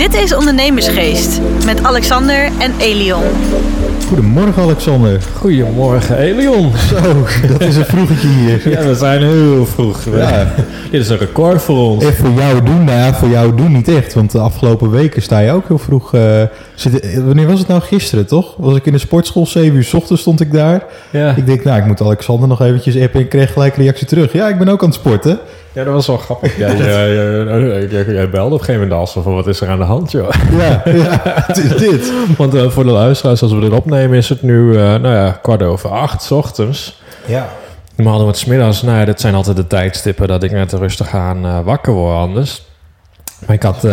Dit is Ondernemersgeest met Alexander en Elion. Goedemorgen Alexander. Goedemorgen Elion. Zo, dat is een vroegetje hier. Ja, we zijn heel vroeg. Ja. Dit is een record voor ons. En voor jou doen, nou ja, voor jou doen niet echt. Want de afgelopen weken sta je ook heel vroeg. eh, zit, eh, wanneer was het nou gisteren, toch? Was ik in de sportschool, 7 uur 's ochtends stond ik daar. Ja. Ik denk, nou, ik moet Alexander nog eventjes appen en ik kreeg gelijk een reactie terug. Ja, ik ben ook aan het sporten. Ja, dat was wel grappig. Jij, jij, belde op een gegeven moment van wat is er aan de hand, joh. Ja, ja het is dit. Want eh, voor de luisteraars, als we dit opnemen, is het nu eh, nou ja, kwart over acht 's ochtends. Ja. Normaal doen we het 's middags. Nou ja, dat zijn altijd de tijdstippen dat ik net rustig aan eh, wakker word anders. Maar ik had...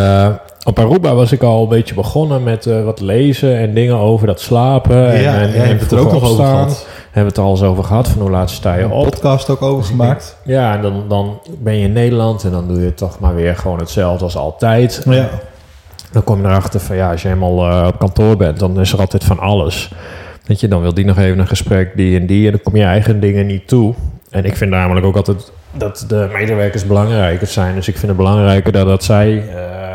op Aruba was ik al een beetje begonnen met eh, wat lezen en dingen over dat slapen. en, Ja, en, en hebt het er ook nog over gehad. Hebben we het al eens over gehad, van hoe laat sta je Een op. podcast ook over gemaakt. Ja, en dan, dan ben je in Nederland en dan doe je toch maar weer gewoon hetzelfde als altijd. Ja. Dan kom je erachter van ja, als je helemaal eh, op kantoor bent, dan is er altijd van alles. Weet je, dan wil die nog even een gesprek, die en die, en dan kom je eigen dingen niet toe. En ik vind namelijk ook altijd dat de medewerkers belangrijker zijn. Dus ik vind het belangrijker dat, dat zij eh,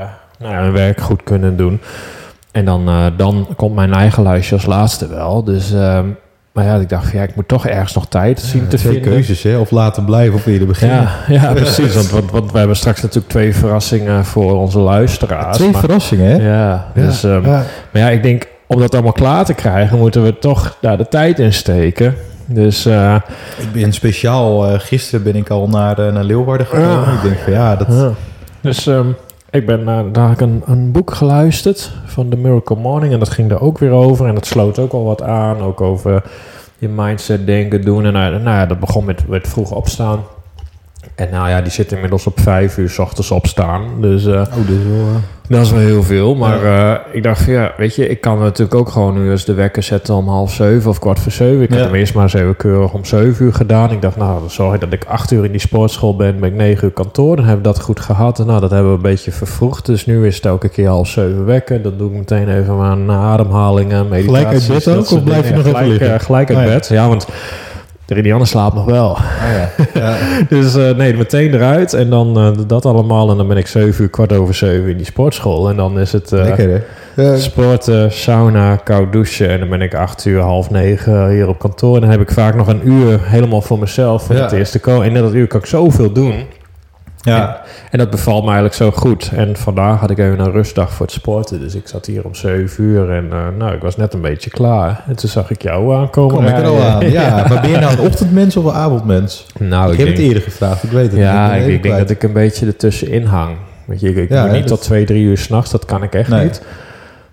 nou ja, hun werk goed kunnen doen. En dan, eh, dan komt mijn eigen lijstje als laatste wel. Dus, ehm, maar ja, ik dacht ja, ik moet toch ergens nog tijd zien te Twee vinden. keuzes, hè? Of laten blijven of eerder beginnen. Ja, ja precies. Want, want, want we hebben straks natuurlijk twee verrassingen voor onze luisteraars. Twee maar- verrassingen, hè? Ja, dus, ehm, maar ja, ik denk om dat allemaal klaar te krijgen, moeten we toch daar de tijd in steken. Dus eh, Ik ben speciaal, eh, gisteren ben ik al naar, naar Leeuwarden gekomen. Ja. Ik denk van ja, dat... ja. dus ehm, ik ben daar een, een boek geluisterd van The Miracle Morning en dat ging er ook weer over en dat sloot ook al wat aan, ook over je mindset denken doen en nou, nou ja, dat begon met, met vroeg opstaan. En nou ja, die zit inmiddels op vijf uur s ochtends opstaan. Dus eh, Oh, dat is wel... eh, Dat is wel heel veel, maar eh, ik dacht ja, weet je, ik kan natuurlijk ook gewoon nu eens de wekker zetten om half zeven of kwart voor zeven. Ik Ja. heb hem eerst maar eens even keurig om zeven uur gedaan. Ik dacht, nou, dan zorg ik dat ik acht uur in die sportschool ben, ben ik negen uur kantoor. Dan hebben we dat goed gehad. En nou, dat hebben we een beetje vervroegd. Dus nu is het elke keer half zeven wekken. Dan doe ik meteen even aan ademhalingen, meditaties. Gelijk uit bed ook, of blijf je nog even gelijk, liggen? gelijk uit Oh bed, ja, want de Ridianne slaapt nog wel. Oh ja. ja. Dus eh, nee, meteen eruit. En dan eh, dat allemaal. En dan ben ik zeven uur, kwart over zeven in die sportschool. En dan is het eh, Lekker? Ja. sporten, sauna, koud douchen. En dan ben ik acht uur, half negen hier op kantoor. En dan heb ik vaak nog een uur helemaal voor mezelf. Voor Ja. het eerste komen. En in dat uur kan ik zoveel doen. Ja. En dat bevalt me eigenlijk zo goed. En vandaag had ik even een rustdag voor het sporten. Dus ik zat hier om zeven uur. En eh, nou, ik was net een beetje klaar. En toen zag ik jou aankomen. Kom ik er al aan. Ja, maar ben je nou een ochtendmens of een avondmens? Nou, ik ik heb denk- het eerder gevraagd, ik weet het Ja, niet. ik, denk dat ik een beetje ertussenin hang. Weet je, ik, ik Ja, moet hè, niet tot twee, drie uur s'nachts, dat kan ik echt Nee. niet.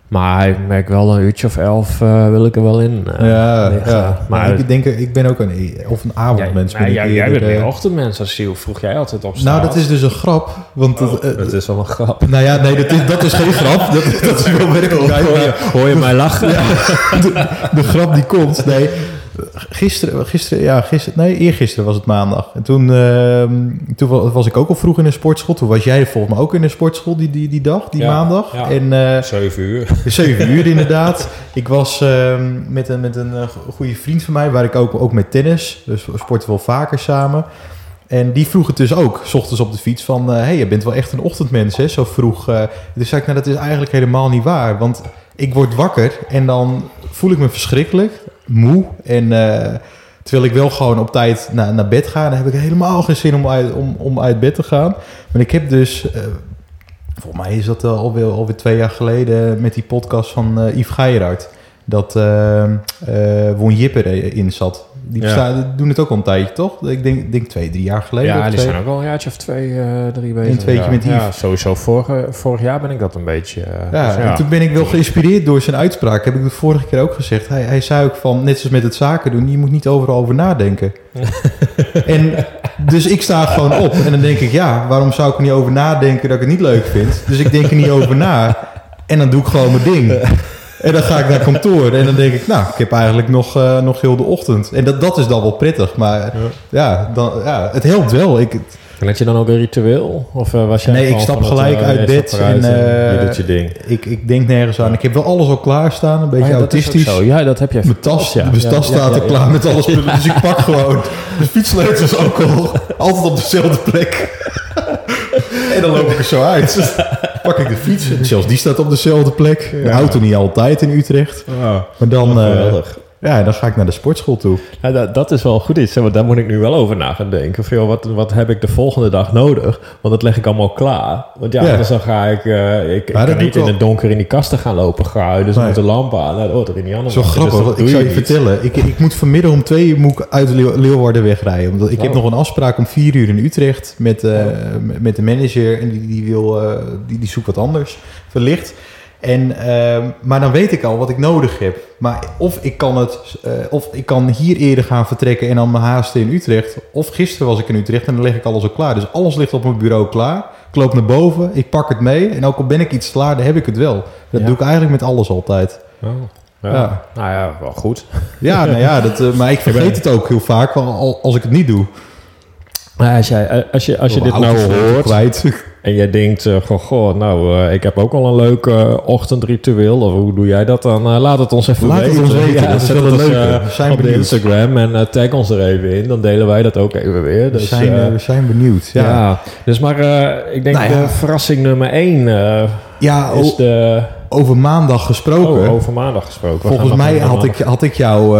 Maar ik merk wel een uurtje of elf eh, wil ik er wel in. eh, Ja, liggen. ja. Maar ik denk, ik ben ook een, of een avondmens. ben ik jij, bent meer eh, ochtendmens als hoe vroeg jij altijd op Nou, dat is dus een grap. Want Oh, het, dat is wel een grap. nou ja, nee, dat is, dat is geen grap. Dat, dat is wel werkelijkheid. Hoor hoor je mij lachen? de, de grap die komt. Nee, gisteren, gisteren, ja, gisteren, nee, eergisteren was het maandag. En toen, ehm, toen wa- was ik ook al vroeg in de sportschool. Toen was jij volgens mij ook in de sportschool die, die, die dag, die Ja, maandag. ja. En eh, Zeven uur. zeven uur inderdaad. Ik was ehm, met een, met een eh, go- goede vriend van mij, waar ik ook, ook met tennis. Dus we sporten wel vaker samen. En die vroeg het dus ook, s ochtends op de fiets, van... hé, hey, je bent wel echt een ochtendmens, hè, zo vroeg. eh. dus zei ik, nou, dat is eigenlijk helemaal niet waar. Want ik word wakker en dan voel ik me verschrikkelijk, moe. En eh, terwijl ik wel gewoon op tijd naar, naar bed ga... dan heb ik helemaal geen zin om uit, om, om uit bed te gaan. Maar ik heb dus... eh, volgens mij is dat alweer, alweer twee jaar geleden... met die podcast van eh Yves Geiraert... dat eh eh Won Jipper in zat. Die, Ja. doen het ook al een tijdje, toch? Ik denk, denk twee, drie jaar geleden. Ja, die twee. zijn ook al een jaartje of twee, eh, drie bezig. Een tweetje ja. met Yves. Ja, sowieso. Vorige, vorig jaar ben ik dat een beetje... eh, Ja, dus en toen ben ik wel geïnspireerd door zijn uitspraak. Heb ik de vorige keer ook gezegd. Hij, hij zei ook van, net zoals met het zaken doen, je moet niet overal over nadenken. en dus ik sta gewoon op en dan denk ik, ja, waarom zou ik er niet over nadenken dat ik het niet leuk vind? Dus ik denk er niet over na en dan doe ik gewoon mijn ding. En dan ga ik naar kantoor en dan denk ik, nou, ik heb eigenlijk nog, eh, nog heel de ochtend. En dat, dat is dan wel prettig, maar ja, dan, ja het helpt wel. Ik, En had je dan ook een ritueel? Of eh, was jij Nee, ik stap het, gelijk eh, uit je bed en, eh, je doet je ding. ik, ik denk nergens aan. Ik heb wel alles al klaarstaan, een beetje Ah ja, dat is ook autistisch. zo. Ja, dat heb jij Mijn tas, ja. mijn tas Ja, staat ja, er ja, klaar ja. met alles. Dus ik pak gewoon de fietssleutels ook al. Altijd op dezelfde plek. en dan loop ik er zo uit. pak ik de fiets. Zelfs die staat op dezelfde plek. De auto niet altijd in Utrecht. Maar dan, Oh, eh, geweldig. Ja, dan ga ik naar de sportschool toe. Ja, dat, dat is wel goed iets. Want daar moet ik nu wel over na gaan denken. Van, joh, wat, wat heb ik de volgende dag nodig? Want dat leg ik allemaal klaar. Want ja, Ja. anders dan ga ik... eh, ik kan niet in het donker in die kasten gaan lopen graaien. Dus Nee. met de lamp aan. Nou, dat hoort er in die andere Zo grappig. Dus dat doe ik zou je vertellen. Ik, ik moet vanmiddag om twee uur moet ik uit Leeu- Leeuwarden wegrijden. Omdat ik heb Oh. nog een afspraak om vier uur in Utrecht met, eh, met de manager. En die, die, wil, eh, die, die zoekt wat anders. Verlicht. En, ehm, maar dan weet ik al wat ik nodig heb. Maar of ik kan het, eh, of ik kan hier eerder gaan vertrekken en dan mijn haasten in Utrecht. Of gisteren was ik in Utrecht en dan leg ik alles al klaar. Dus alles ligt op mijn bureau klaar. Ik loop naar boven, ik pak het mee. En ook al ben ik iets klaar, dan heb ik het wel. Dat Ja. doe ik eigenlijk met alles altijd. Oh, ja. Ja. Nou ja, wel goed. Ja, nou ja, dat, eh, maar ik vergeet het ook heel vaak als ik het niet doe. Maar als, jij, eh, als je, als je dit nou Auto's hoort Kwijt. En jij denkt... eh, goh, goh, nou, eh, ik heb ook al een leuk eh, ochtendritueel. Of hoe doe jij dat dan? Laat het ons even Laat het weten. ons weten, dat is zet het We zijn op benieuwd. Instagram en tag ons er even in. Dan delen wij dat ook even weer. We, Dus, zijn, eh, eh, we zijn benieuwd. Ja, ja. dus maar ik denk Nou ja. de verrassing nummer één ja is de... over maandag gesproken. Oh, over maandag gesproken. We Volgens mij had ik, had, ik jou,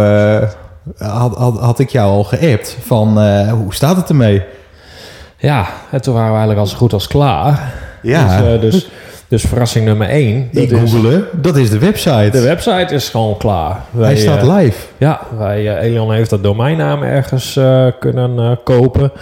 had, had, had ik jou al geappt van hoe staat het ermee? Ja, en toen waren we eigenlijk al zo goed als klaar. Ja, Dus, eh, dus, dus verrassing nummer één. Is, googelen. Dat is de website. de website is gewoon klaar. Wij, Hij staat eh, live. Ja, wij, eh, Elion heeft dat domeinnaam ergens kunnen kopen.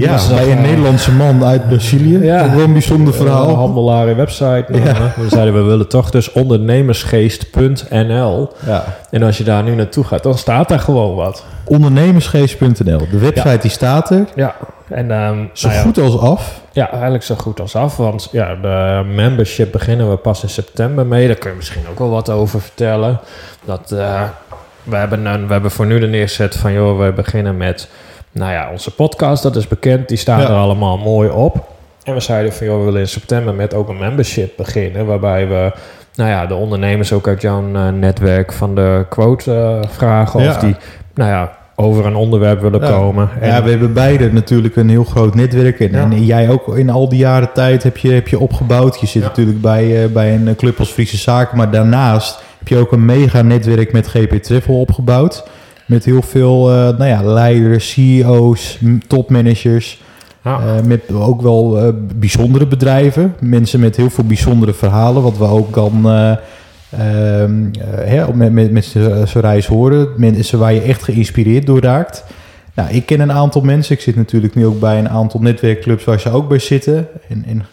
Ja, was, bij een eh, Nederlandse man uit Brazilië. Ja. Ook wel een bijzonder Eh, verhaal. handelaar in website. Nou, Ja. eh, We zeiden, we willen toch dus ondernemersgeest.nl. Ja. En als je daar nu naartoe gaat, dan staat daar gewoon wat. Ondernemersgeest.nl. De website die staat er. Ja, en ehm, Zo nou ja, goed als af. Ja, eigenlijk zo goed als af. Want ja, de membership beginnen we pas in september mee. Daar kun je misschien ook wel wat over vertellen. Dat, eh, we, hebben een, we hebben voor nu de neerzet van... joh, we beginnen met nou ja, onze podcast. Dat is bekend. Die staan Ja. er allemaal mooi op. En we zeiden van... joh, we willen in september met ook een membership beginnen. Waarbij we... Nou ja, de ondernemers ook uit jouw eh, netwerk van de quote eh, vragen. Ja. Of die, nou ja, over een onderwerp willen Ja. komen. En- Ja, we hebben beide natuurlijk een heel groot netwerk. En, Ja. en jij ook in al die jaren tijd heb je, heb je opgebouwd. Je zit natuurlijk bij, eh, bij een club als Friese Zaken. Maar daarnaast heb je ook een mega netwerk met GP Travel opgebouwd. Met heel veel eh, nou ja, leiders, CEO's, topmanagers. Ja. Eh, met ook wel eh, bijzondere bedrijven. Mensen met heel veel bijzondere verhalen. Wat we ook dan eh, ehm, eh, hè, met, met, met z'n reis horen. Mensen waar je echt geïnspireerd door raakt. Nou, ik ken een aantal mensen. Ik zit natuurlijk nu ook bij een aantal netwerkclubs waar ze ook bij zitten. En, en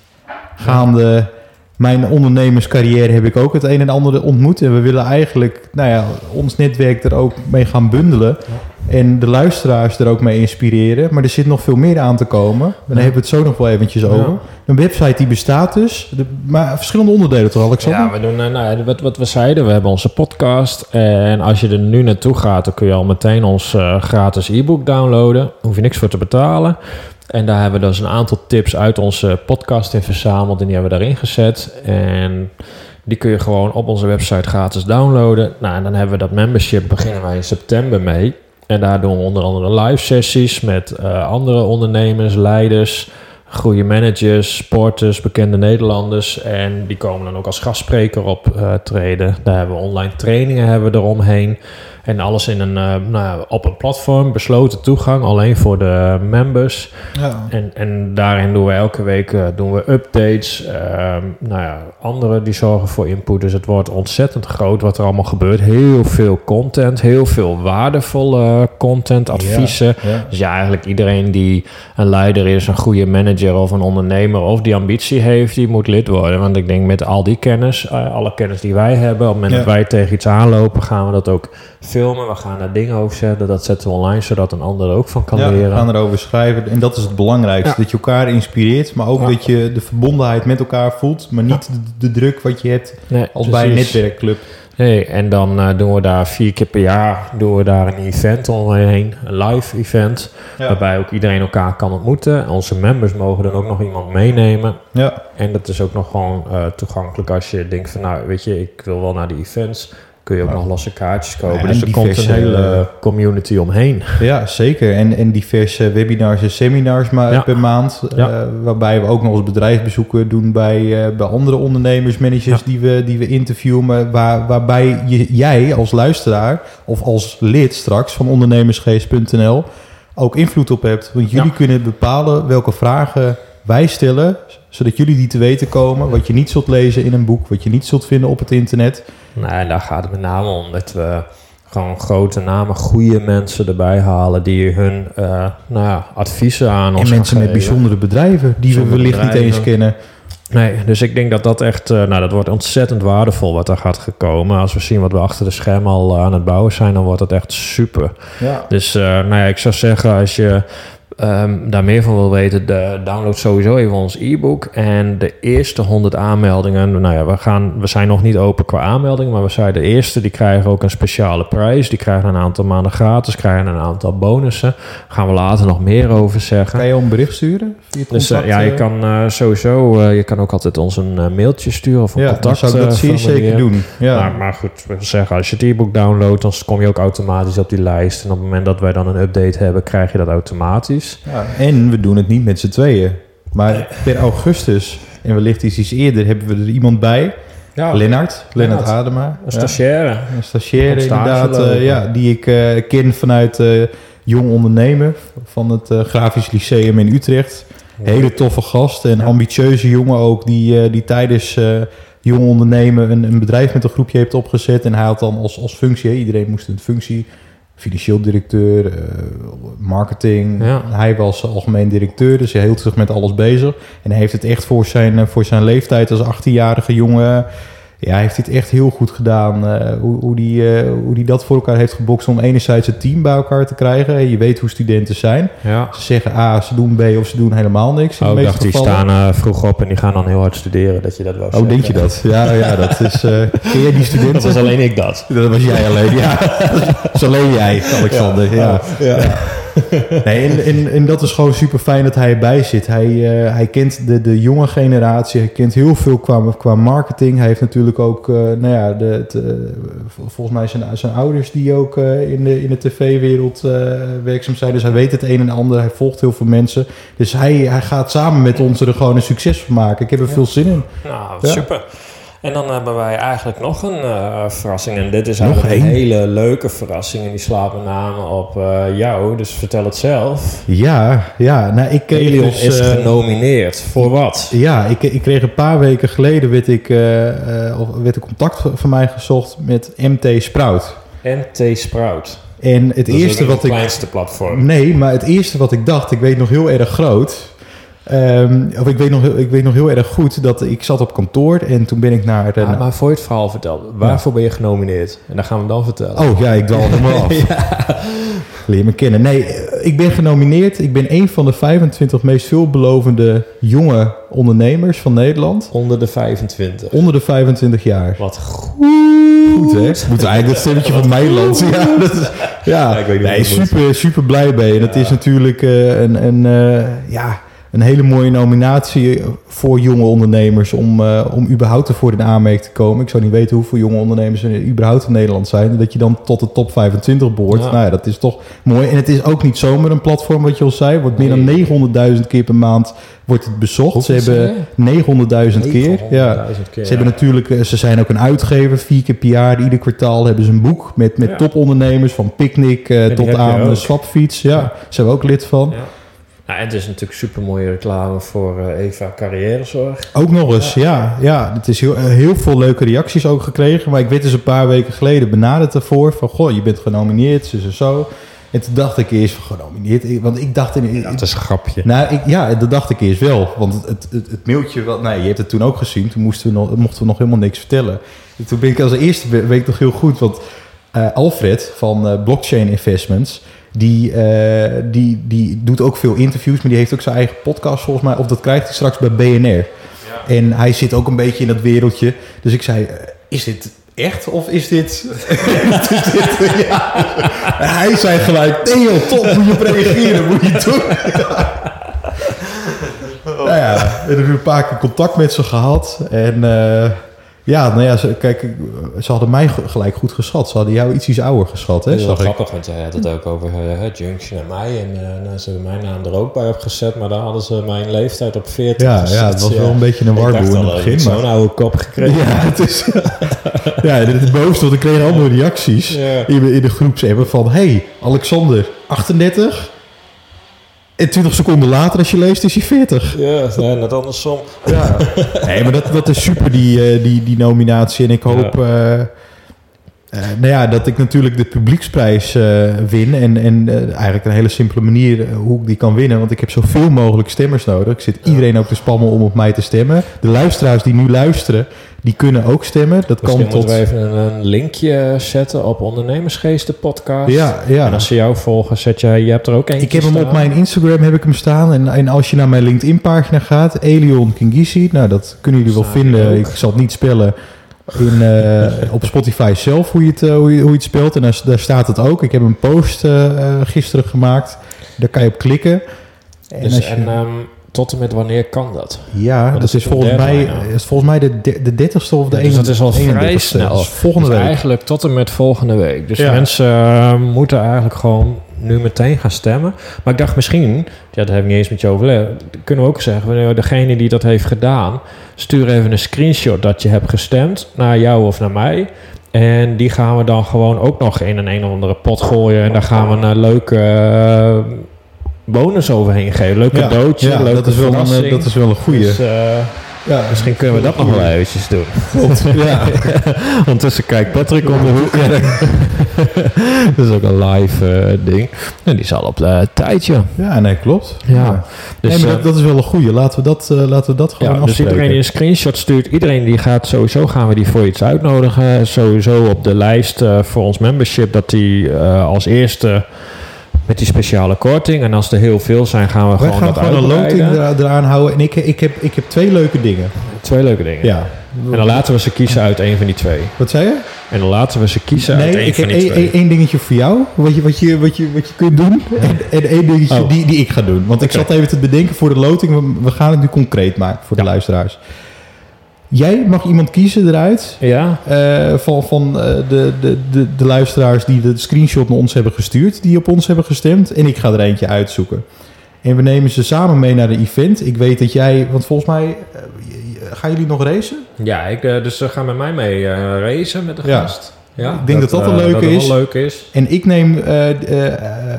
gaande mijn ondernemerscarrière heb ik ook het een en ander ontmoet. En we willen eigenlijk nou ja, ons netwerk er ook mee gaan bundelen. En de luisteraars er ook mee inspireren. Maar er zit nog veel meer aan te komen. Daar Ja. hebben we het zo nog wel eventjes Ja. over. Een website die bestaat dus. De, maar verschillende onderdelen toch, Alexander? Ja, we doen, eh, nou, ja, wat, wat we zeiden, we hebben onze podcast. En als je er nu naartoe gaat, dan kun je al meteen ons eh, gratis e-book downloaden. Daar hoef je niks voor te betalen. En daar hebben we dus een aantal tips uit onze podcast in verzameld. En die hebben we daarin gezet. En die kun je gewoon op onze website gratis downloaden. Nou, en dan hebben we dat membership, beginnen wij in september mee. En daar doen we onder andere live sessies met eh, andere ondernemers, leiders, goede managers, sporters, bekende Nederlanders. En die komen dan ook als gastspreker optreden. Daar hebben we online trainingen hebben we eromheen. En alles in een, eh, nou ja, op een platform, besloten toegang, alleen voor de members. Ja. En, en daarin doen we elke week eh, doen we updates. Ehm, nou ja, anderen die zorgen voor input. Dus het wordt ontzettend groot wat er allemaal gebeurt. Heel veel content, heel veel waardevolle content, adviezen. Ja. Dus ja, eigenlijk iedereen die een leider is, een goede manager of een ondernemer of die ambitie heeft, die moet lid worden. Want ik denk met al die kennis, eh, alle kennis die wij hebben, op het moment dat wij tegen iets aanlopen, gaan we dat ook filmen. We gaan daar dingen over zetten. Dat zetten we online, zodat een ander er ook van kan Ja, we leren. gaan erover schrijven. En dat is het belangrijkste. Ja. Dat je elkaar inspireert. Maar ook Ja. dat je de verbondenheid met elkaar voelt. Maar niet de, de druk wat je hebt Nee, als bij een netwerkclub. Nee, en dan eh, doen we daar vier keer per jaar doen we daar een event omheen, een live event, Ja. waarbij ook iedereen elkaar kan ontmoeten. Onze members mogen dan ook nog iemand meenemen. Ja. En dat is ook nog gewoon eh, toegankelijk als je denkt van, nou, weet je, ik wil wel naar die events. Kun je ook nog losse kaartjes kopen. Ja, dus en er komt een hele community omheen. Ja, zeker. En, en diverse webinars en seminars maar Ja. per maand. Ja. eh, waarbij we ook nog eens bedrijfsbezoeken doen bij, eh, bij andere ondernemers, managers die, we, die we interviewen. maar Waar, waarbij je, jij als luisteraar of als lid straks van ondernemersgeest.nl ook invloed op hebt. Want jullie kunnen bepalen welke vragen wij stellen, zodat jullie die te weten komen. Wat je niet zult lezen in een boek, wat je niet zult vinden op het internet. Nou, en daar gaat het met name om dat we gewoon grote namen, goede mensen erbij halen die hun eh, nou ja, adviezen aan ons En mensen met bijzondere bedrijven die we wellicht niet eens kennen. Nee, dus ik denk dat dat echt, eh, nou dat wordt ontzettend waardevol wat er gaat gekomen. Als we zien wat we achter de schermen al eh, aan het bouwen zijn, dan wordt het echt super. Ja. Dus eh, nou ja, ik zou zeggen, als je ehm, daar meer van wil weten, de, download sowieso even ons e-book. En de eerste 100 aanmeldingen, nou ja, we, gaan, we zijn nog niet open qua aanmeldingen, maar we zijn de eerste, die krijgen ook een speciale prijs. Die krijgen een aantal maanden gratis, krijgen een aantal bonussen. Daar gaan we later nog meer over zeggen. Kan je een bericht sturen? Dus eh, ja, je eh? kan eh, sowieso, je kan ook altijd ons een mailtje sturen of een ja, contact. zou ik dat formulier. zeker doen. Ja. Maar, maar goed, we zeggen, als je het e-book downloadt, dan kom je ook automatisch op die lijst. En op het moment dat wij dan een update hebben, krijg je dat automatisch. Ja, En we doen het niet met z'n tweeën. Maar per augustus, en wellicht is iets eerder, hebben we er iemand bij. Ja, Lennart, Lennart. Adema. een Ja, stagiaire. een stagiaire inderdaad, eh, ja, die ik eh, ken vanuit eh, Jong Ondernemen van het Grafisch Lyceum in Utrecht. Hele toffe gast en ambitieuze jongen ook, die, die tijdens Jong Ondernemen een, een bedrijf met een groepje heeft opgezet. En hij had dan als, als functie, iedereen moest een functie, financieel directeur, eh, marketing. Ja. Hij was algemeen directeur, dus hij hield zich met alles bezig. En hij heeft het echt voor zijn, eh, voor zijn leeftijd als 18-jarige jongen... Ja, hij heeft dit echt heel goed gedaan. eh, hoe, hoe, die, eh, hoe die dat voor elkaar heeft gebokst om enerzijds het team bij elkaar te krijgen. Je weet hoe studenten zijn. Ja. Ze zeggen A, ze doen B of ze doen helemaal niks. Oh, ik dacht, die gevallen. staan eh, vroeg op en die gaan dan heel hard studeren, dat je dat wel Oh, denk je dat? Ja, ja dat is... ken jij die studenten? Dat was alleen ik dat. Dat was jij alleen, ja. Dat is alleen jij, Alexander. Ja. ja. Nee, en, en, en dat is gewoon super fijn dat hij erbij zit. Hij, eh, hij kent de, de jonge generatie, hij kent heel veel qua, qua marketing. Hij heeft natuurlijk ook, eh, nou ja, de, eh, vol- volgens mij zijn, zijn ouders die ook in, de, in de tv-wereld werkzaam zijn. Dus hij weet het een en ander, hij volgt heel veel mensen. Dus hij, hij gaat samen met ons er gewoon een succes van maken. Ik heb er veel zin in. Nou, Ja. En dan hebben wij eigenlijk nog een eh, verrassing. En dit is Nog eigenlijk een hele leuke verrassing. En die slaat met name op eh, jou. Dus vertel het zelf. Ja, ja. Nou, ik kreeg Elion dus, is eh, genomineerd. Voor wat? Ja, ik, ik kreeg een paar weken geleden werd ik, eh, eh, werd er contact van mij gezocht met MT Sprout. NT Sprout. En het Dat eerste wat het ik. kleinste platform. Nee, maar het eerste wat ik dacht, ik weet nog heel erg groot. Ehm, of ik weet, nog, heel- ik weet nog heel erg goed dat ik zat op kantoor en toen ben ik naar. de- Ah, maar voor je het verhaal vertelt, waarvoor ben je genomineerd? En dan gaan we dan vertellen. Oh ja, ik dwaal helemaal af. Leer me kennen. Nee, ik ben genomineerd. Ik ben een van de 25 meest veelbelovende jonge ondernemers van Nederland. Onder de 25. Onder de 25 jaar. Wat goed. Goed, hè? Moet eigenlijk het stemmetje van Nederland. Ja, dat is, ja. Ja, ik weet niet nee, super, super blij mee. En het Ja. is natuurlijk eh, een, een, eh, ja, een hele mooie nominatie voor jonge ondernemers om, eh, om überhaupt ervoor in aanmerking te komen. Ik zou niet weten hoeveel jonge ondernemers er überhaupt in Nederland zijn. Dat je dan tot de top 25 behoort. Ja. Nou ja, dat is toch mooi. En het is ook niet zomaar een platform, wat je al zei. Wordt meer dan Nee. 900.000 keer per maand wordt het bezocht. Ze hebben 900.000 keer. Ja. 900.000 keer. Ze hebben natuurlijk, eh, ze zijn ook een uitgever. Vier keer per jaar, ieder kwartaal hebben ze een boek met, met Ja. topondernemers van Picnic eh, tot aan de. Swapfiets. Ja, Ja. zijn we ook lid van. Ja. Nou, het is natuurlijk super mooie reclame voor eh, Eva Carrièrezorg. Ook nog eens, ja. ja. het is heel, eh, heel veel leuke reacties ook gekregen. Maar ik werd dus een paar weken geleden benaderd daarvoor. Van, goh, je bent genomineerd, zo en zo. En toen dacht ik eerst van, genomineerd? Want ik dacht... In, Dat is een grapje. Nou, ik, ja, dat dacht ik eerst wel. Want het, het, het, mailtje, wat, nee, je hebt het toen ook gezien. Toen moesten we nog, mochten we nog helemaal niks vertellen. En toen ben ik als eerste, weet ik nog heel goed, want eh, Alfred van Blockchain Investments, die, eh, die, die doet ook veel interviews, maar die heeft ook zijn eigen podcast volgens mij. Of dat krijgt hij straks bij BNR. En hij zit ook een beetje in dat wereldje. Dus ik zei, eh, is dit echt of is dit... is dit ja. Hij zei gelijk, joh, top, moet je op reageren, moet je doen. nou ja, ik heb een paar keer contact met ze gehad. En eh, Ja, nou ja, ze, kijk, ze hadden mij ge- gelijk goed geschat. Ze hadden jou iets, iets ouder geschat, hè? Dat is wel ik. grappig, want jij had het ook over eh, Junction en mij. En eh, nou, ze hebben mijn naam er ook bij opgezet, maar daar hadden ze mijn leeftijd op 40 Ja, gezet. ja, het was ja. wel een beetje een Ik warboel in het ik heb begin. zo'n Maar, oude kop gekregen. ja, het is... ja, het is boos, want ik kreeg allemaal reacties in, in de groepsapp van... hey, Alexander, 38... En 20 seconden later, als je leest, is hij 40. Ja, nee, net andersom. Ja. Nee, maar dat, dat is super, die, eh, die, die nominatie. En ik hoop... eh, eh, nou ja, dat ik natuurlijk de publieksprijs eh, win. En, en eh, eigenlijk een hele simpele manier hoe ik die kan winnen. Want ik heb zoveel mogelijk stemmers nodig. Ik zit iedereen ook te spammen om op mij te stemmen. De luisteraars die nu luisteren, die kunnen ook stemmen. Dat Misschien kan moeten tot... we even een, linkje zetten op Ondernemersgeesten podcast. Ja, ja. En als ze jou volgen, zet jij, je hebt er ook eentje Ik heb hem op mijn Instagram heb ik hem staan. En, en als je naar mijn LinkedIn pagina gaat, Elion Kingisi. Nou, dat kunnen jullie wel vinden. Ik zal het niet spellen. In, eh, op Spotify zelf hoe je het, eh, hoe je, hoe je het speelt. En daar, daar staat het ook. Ik heb een post eh, gisteren gemaakt. Daar kan je op klikken. En Dus, als je- en ehm, tot en met wanneer kan dat? ja, dat is volgens mij, nou? is volgens mij de, de, de 30ste of de Ja, dus dat is al 31ste. vrij snel. Is volgende Dus week. eigenlijk tot en met volgende week. Dus Ja. mensen moeten eigenlijk gewoon nu meteen gaan stemmen. Maar ik dacht misschien, ja, dat heb ik niet eens met je overlegd, kunnen we ook zeggen, nou, degene die dat heeft gedaan, stuur even een screenshot dat je hebt gestemd naar jou of naar mij. En die gaan we dan gewoon ook nog in een een of andere pot gooien. En daar gaan we een leuke eh, bonus overheen geven. Leuk cadeautje, ja, leuke dat is wel een, eh, dat is wel een goeie. Dus, eh, ja, misschien kunnen we dat nog wel eventjes doen. Klopt, ja. Ondertussen kijkt Patrick om de hoek. dat is ook een live eh, ding. En die is al op de tijdje. ja, nee, klopt. Ja. Dus, nee, maar eh, dat, dat is wel een goeie. Laten we dat, eh, laten we dat gewoon ja, dus afspreken. iedereen die een screenshot stuurt, iedereen die gaat sowieso gaan we die voor iets uitnodigen. Sowieso op de lijst eh, voor ons membership dat die eh, als eerste met die speciale korting. En als er heel veel zijn, gaan we gewoon gaan dat gewoon een loting er- eraan houden. En ik, ik, heb, ik heb twee leuke dingen. Twee leuke dingen. Ja. En dan laten we ze kiezen uit een van die twee. Wat zei je? En dan laten we ze kiezen uit Nee, een ik van heb die één- twee. één één dingetje voor jou. Wat je, wat je, wat je, wat je kunt doen. En, en één dingetje Oh. die, die ik ga doen. Want ik zat even te bedenken voor de loting. We, we gaan het nu concreet maken voor de luisteraars. Jij mag iemand kiezen eruit. Ja? eh, van van eh, de, de, de, de luisteraars die de screenshot naar ons hebben gestuurd. Die op ons hebben gestemd. En ik ga er eentje uitzoeken. En we nemen ze samen mee naar de event. Ik weet dat jij... Want volgens mij... eh, gaan jullie nog racen? Ja, ik, dus ze gaan met mij mee racen met de gast. Ja, Ik denk dat dat een leuke dat is. wel leuk is. En ik neem,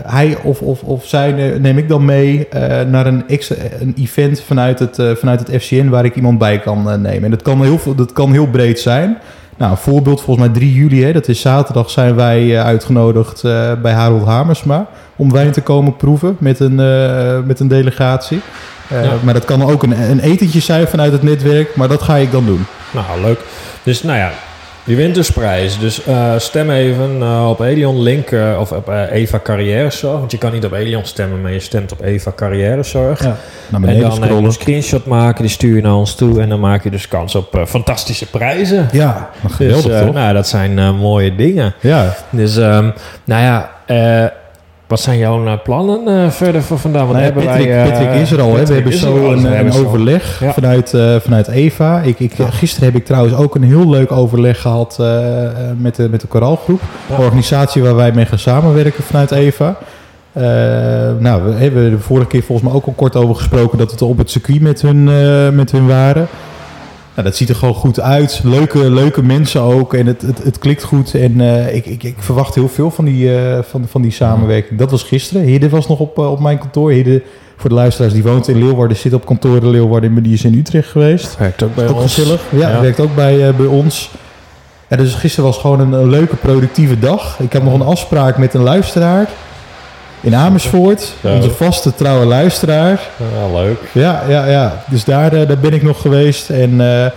hij of, of, of zij eh, neem ik dan mee eh, naar een, extra, een event vanuit het, eh, vanuit het FCN waar ik iemand bij kan eh, nemen. En dat kan, heel, veel- dat kan heel breed zijn. Nou, een voorbeeld volgens mij 3 juli, hè, dat is zaterdag, zijn wij eh, uitgenodigd eh, bij Harold Hamersma om wijn te komen proeven met een, eh, met een delegatie. Eh, Ja. Maar dat kan ook een, een etentje zijn vanuit het netwerk, maar dat ga ik dan doen. Nou, leuk. Dus nou ja, je wint dus prijs. Dus eh, stem even eh, op Elion Link eh, of op Eva Carrièrezorg. Want je kan niet op Elion stemmen, maar je stemt op Eva Carrièrezorg. Ja. Naar En dan scrollen. een screenshot maken, die stuur je naar ons toe. En dan maak je dus kans op fantastische prijzen. Ja, geweldig dus? Nou, dat zijn mooie dingen. Ja, Dus, ehm, nou ja, eh, wat zijn jouw eh, plannen eh, verder voor vandaag? Want Nou hebben Patrick, wij, eh, Patrick is er al. Hè? We hebben zo al, een, hebben overleg Ja. vanuit, vanuit Eva. Ik, ik, Ja. Gisteren heb ik trouwens ook een heel leuk overleg gehad eh, eh, met, de, met de Koraalgroep. Ja. Een organisatie waar wij mee gaan samenwerken vanuit Eva. Nou, we hebben de vorige keer volgens mij ook al kort over gesproken dat we op het circuit met hun, met hun waren. Nou, dat ziet er gewoon goed uit. Leuke, leuke mensen ook. En het, het, het klikt goed. En eh, ik, ik, ik verwacht heel veel van die, eh, van, van die samenwerking. Dat was gisteren. Hidde was nog op, eh, op mijn kantoor. Hidde, voor de luisteraars, die woont in Leeuwarden. Zit op kantoor in Leeuwarden. Maar die is in Utrecht geweest. Werkt ook bij ook ons. gezellig. Ja, Ja. werkt ook bij, bij ons. Ja, dus gisteren was gewoon een, een leuke, productieve dag. Ik heb nog een afspraak met een luisteraar. In Amersfoort. Zo. Onze vaste, trouwe luisteraar. Ja, leuk. Ja, ja, ja. Dus daar, eh, daar ben ik nog geweest. En eh, eh,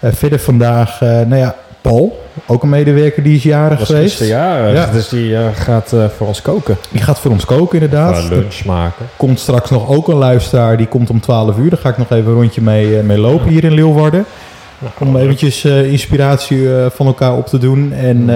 verder vandaag, nou ja, Paul, ook een medewerker die is jarig Was geweest. jarig, Ja. dus die gaat voor ons koken. Die gaat voor ons koken inderdaad. Lunch maken. Er komt straks nog ook een luisteraar, die komt om 12 uur. Daar ga ik nog even een rondje mee, mee lopen hier in Leeuwarden. Om eventjes inspiratie van elkaar op te doen. En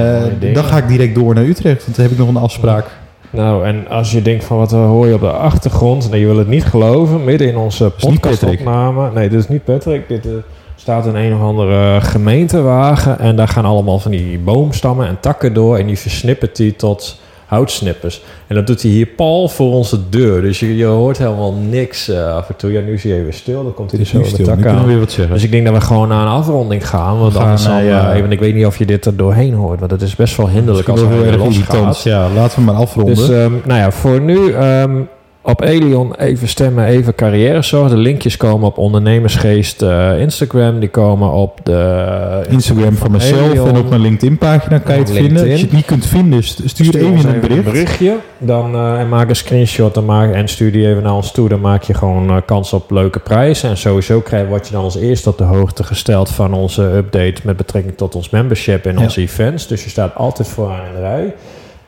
dan ga ik direct door naar Utrecht, want dan heb ik nog een afspraak. Nou, en als je denkt van wat hoor je op de achtergrond, nou, je wil het niet geloven, midden in onze podcastopname. Nee, dit is niet Patrick. Dit, eh, staat een een of andere gemeentewagen en daar gaan allemaal van die boomstammen en takken door en die versnippert die tot houtsnippers. En dat doet hij hier pal voor onze deur. Dus je, je hoort helemaal niks eh, af en toe. Ja, nu is hij even stil. Dan komt hij er is zo met takken we aan. weer wat zeggen. Dus ik denk dat we gewoon naar een afronding gaan. Want We gaan, anders dan, ja. eh, even, ik weet niet of je dit er doorheen hoort. Want het is best wel hinderlijk als Misschien weer heel erg irritant. Ja, laten we maar afronden. Dus ehm, nou ja, voor nu ehm, op Elion even stemmen, even carrièrezorg. De linkjes komen op ondernemersgeest eh, Instagram. Die komen op de Instagram van mezelf Elion. en op mijn LinkedIn-pagina kan je het vinden. Als je het niet kunt vinden, st- stuur, Stuur even een bericht. berichtje. Dan, eh, en maak een screenshot dan maak, en stuur die even naar ons toe. Dan maak je gewoon eh, kans op leuke prijzen. En sowieso krijg, word je dan als eerste op de hoogte gesteld van onze update met betrekking tot ons membership en Ja. onze events. Dus je staat altijd vooraan in de rij.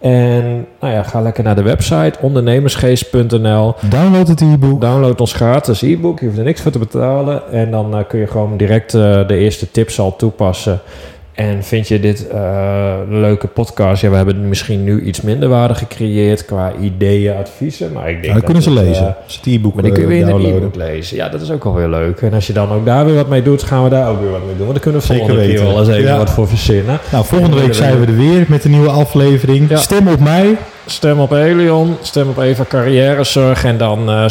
En nou ja, ga lekker naar de website ondernemersgeest.nl. Download het e-book. Download ons gratis e-book. Je hoeft er niks voor te betalen. En dan eh, kun je gewoon direct eh, de eerste tips al toepassen. En vind je dit eh, een leuke podcast? Ja, we hebben misschien nu iets minder waarde gecreëerd qua ideeën, adviezen. Maar ik denk Ja, dan kunnen ze dat het, lezen. eh, Als ze het e-book maar kun je eh, weer in e-book lezen. Ja, dat is ook alweer leuk. En als je dan ook daar weer wat mee doet, gaan we daar ook weer wat mee doen. Want dan kunnen we Zeker volgende keer weten. wel eens even Ja. wat voor verzinnen. Nou, volgende week dat- zijn we er weer met een nieuwe aflevering. Ja. Stem op mij. Stem op Elion, stem op Eva Carrièrezorg. En dan, eh,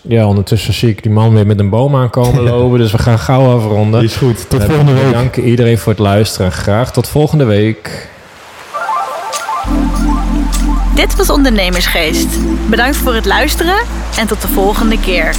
ja, ondertussen zie ik die man weer met een boom aankomen lopen. Dus we gaan gauw afronden. Is goed. Tot We volgende week. Bedanken iedereen voor het luisteren. Graag tot volgende week. Dit was Ondernemersgeest. Bedankt voor het luisteren en tot de volgende keer.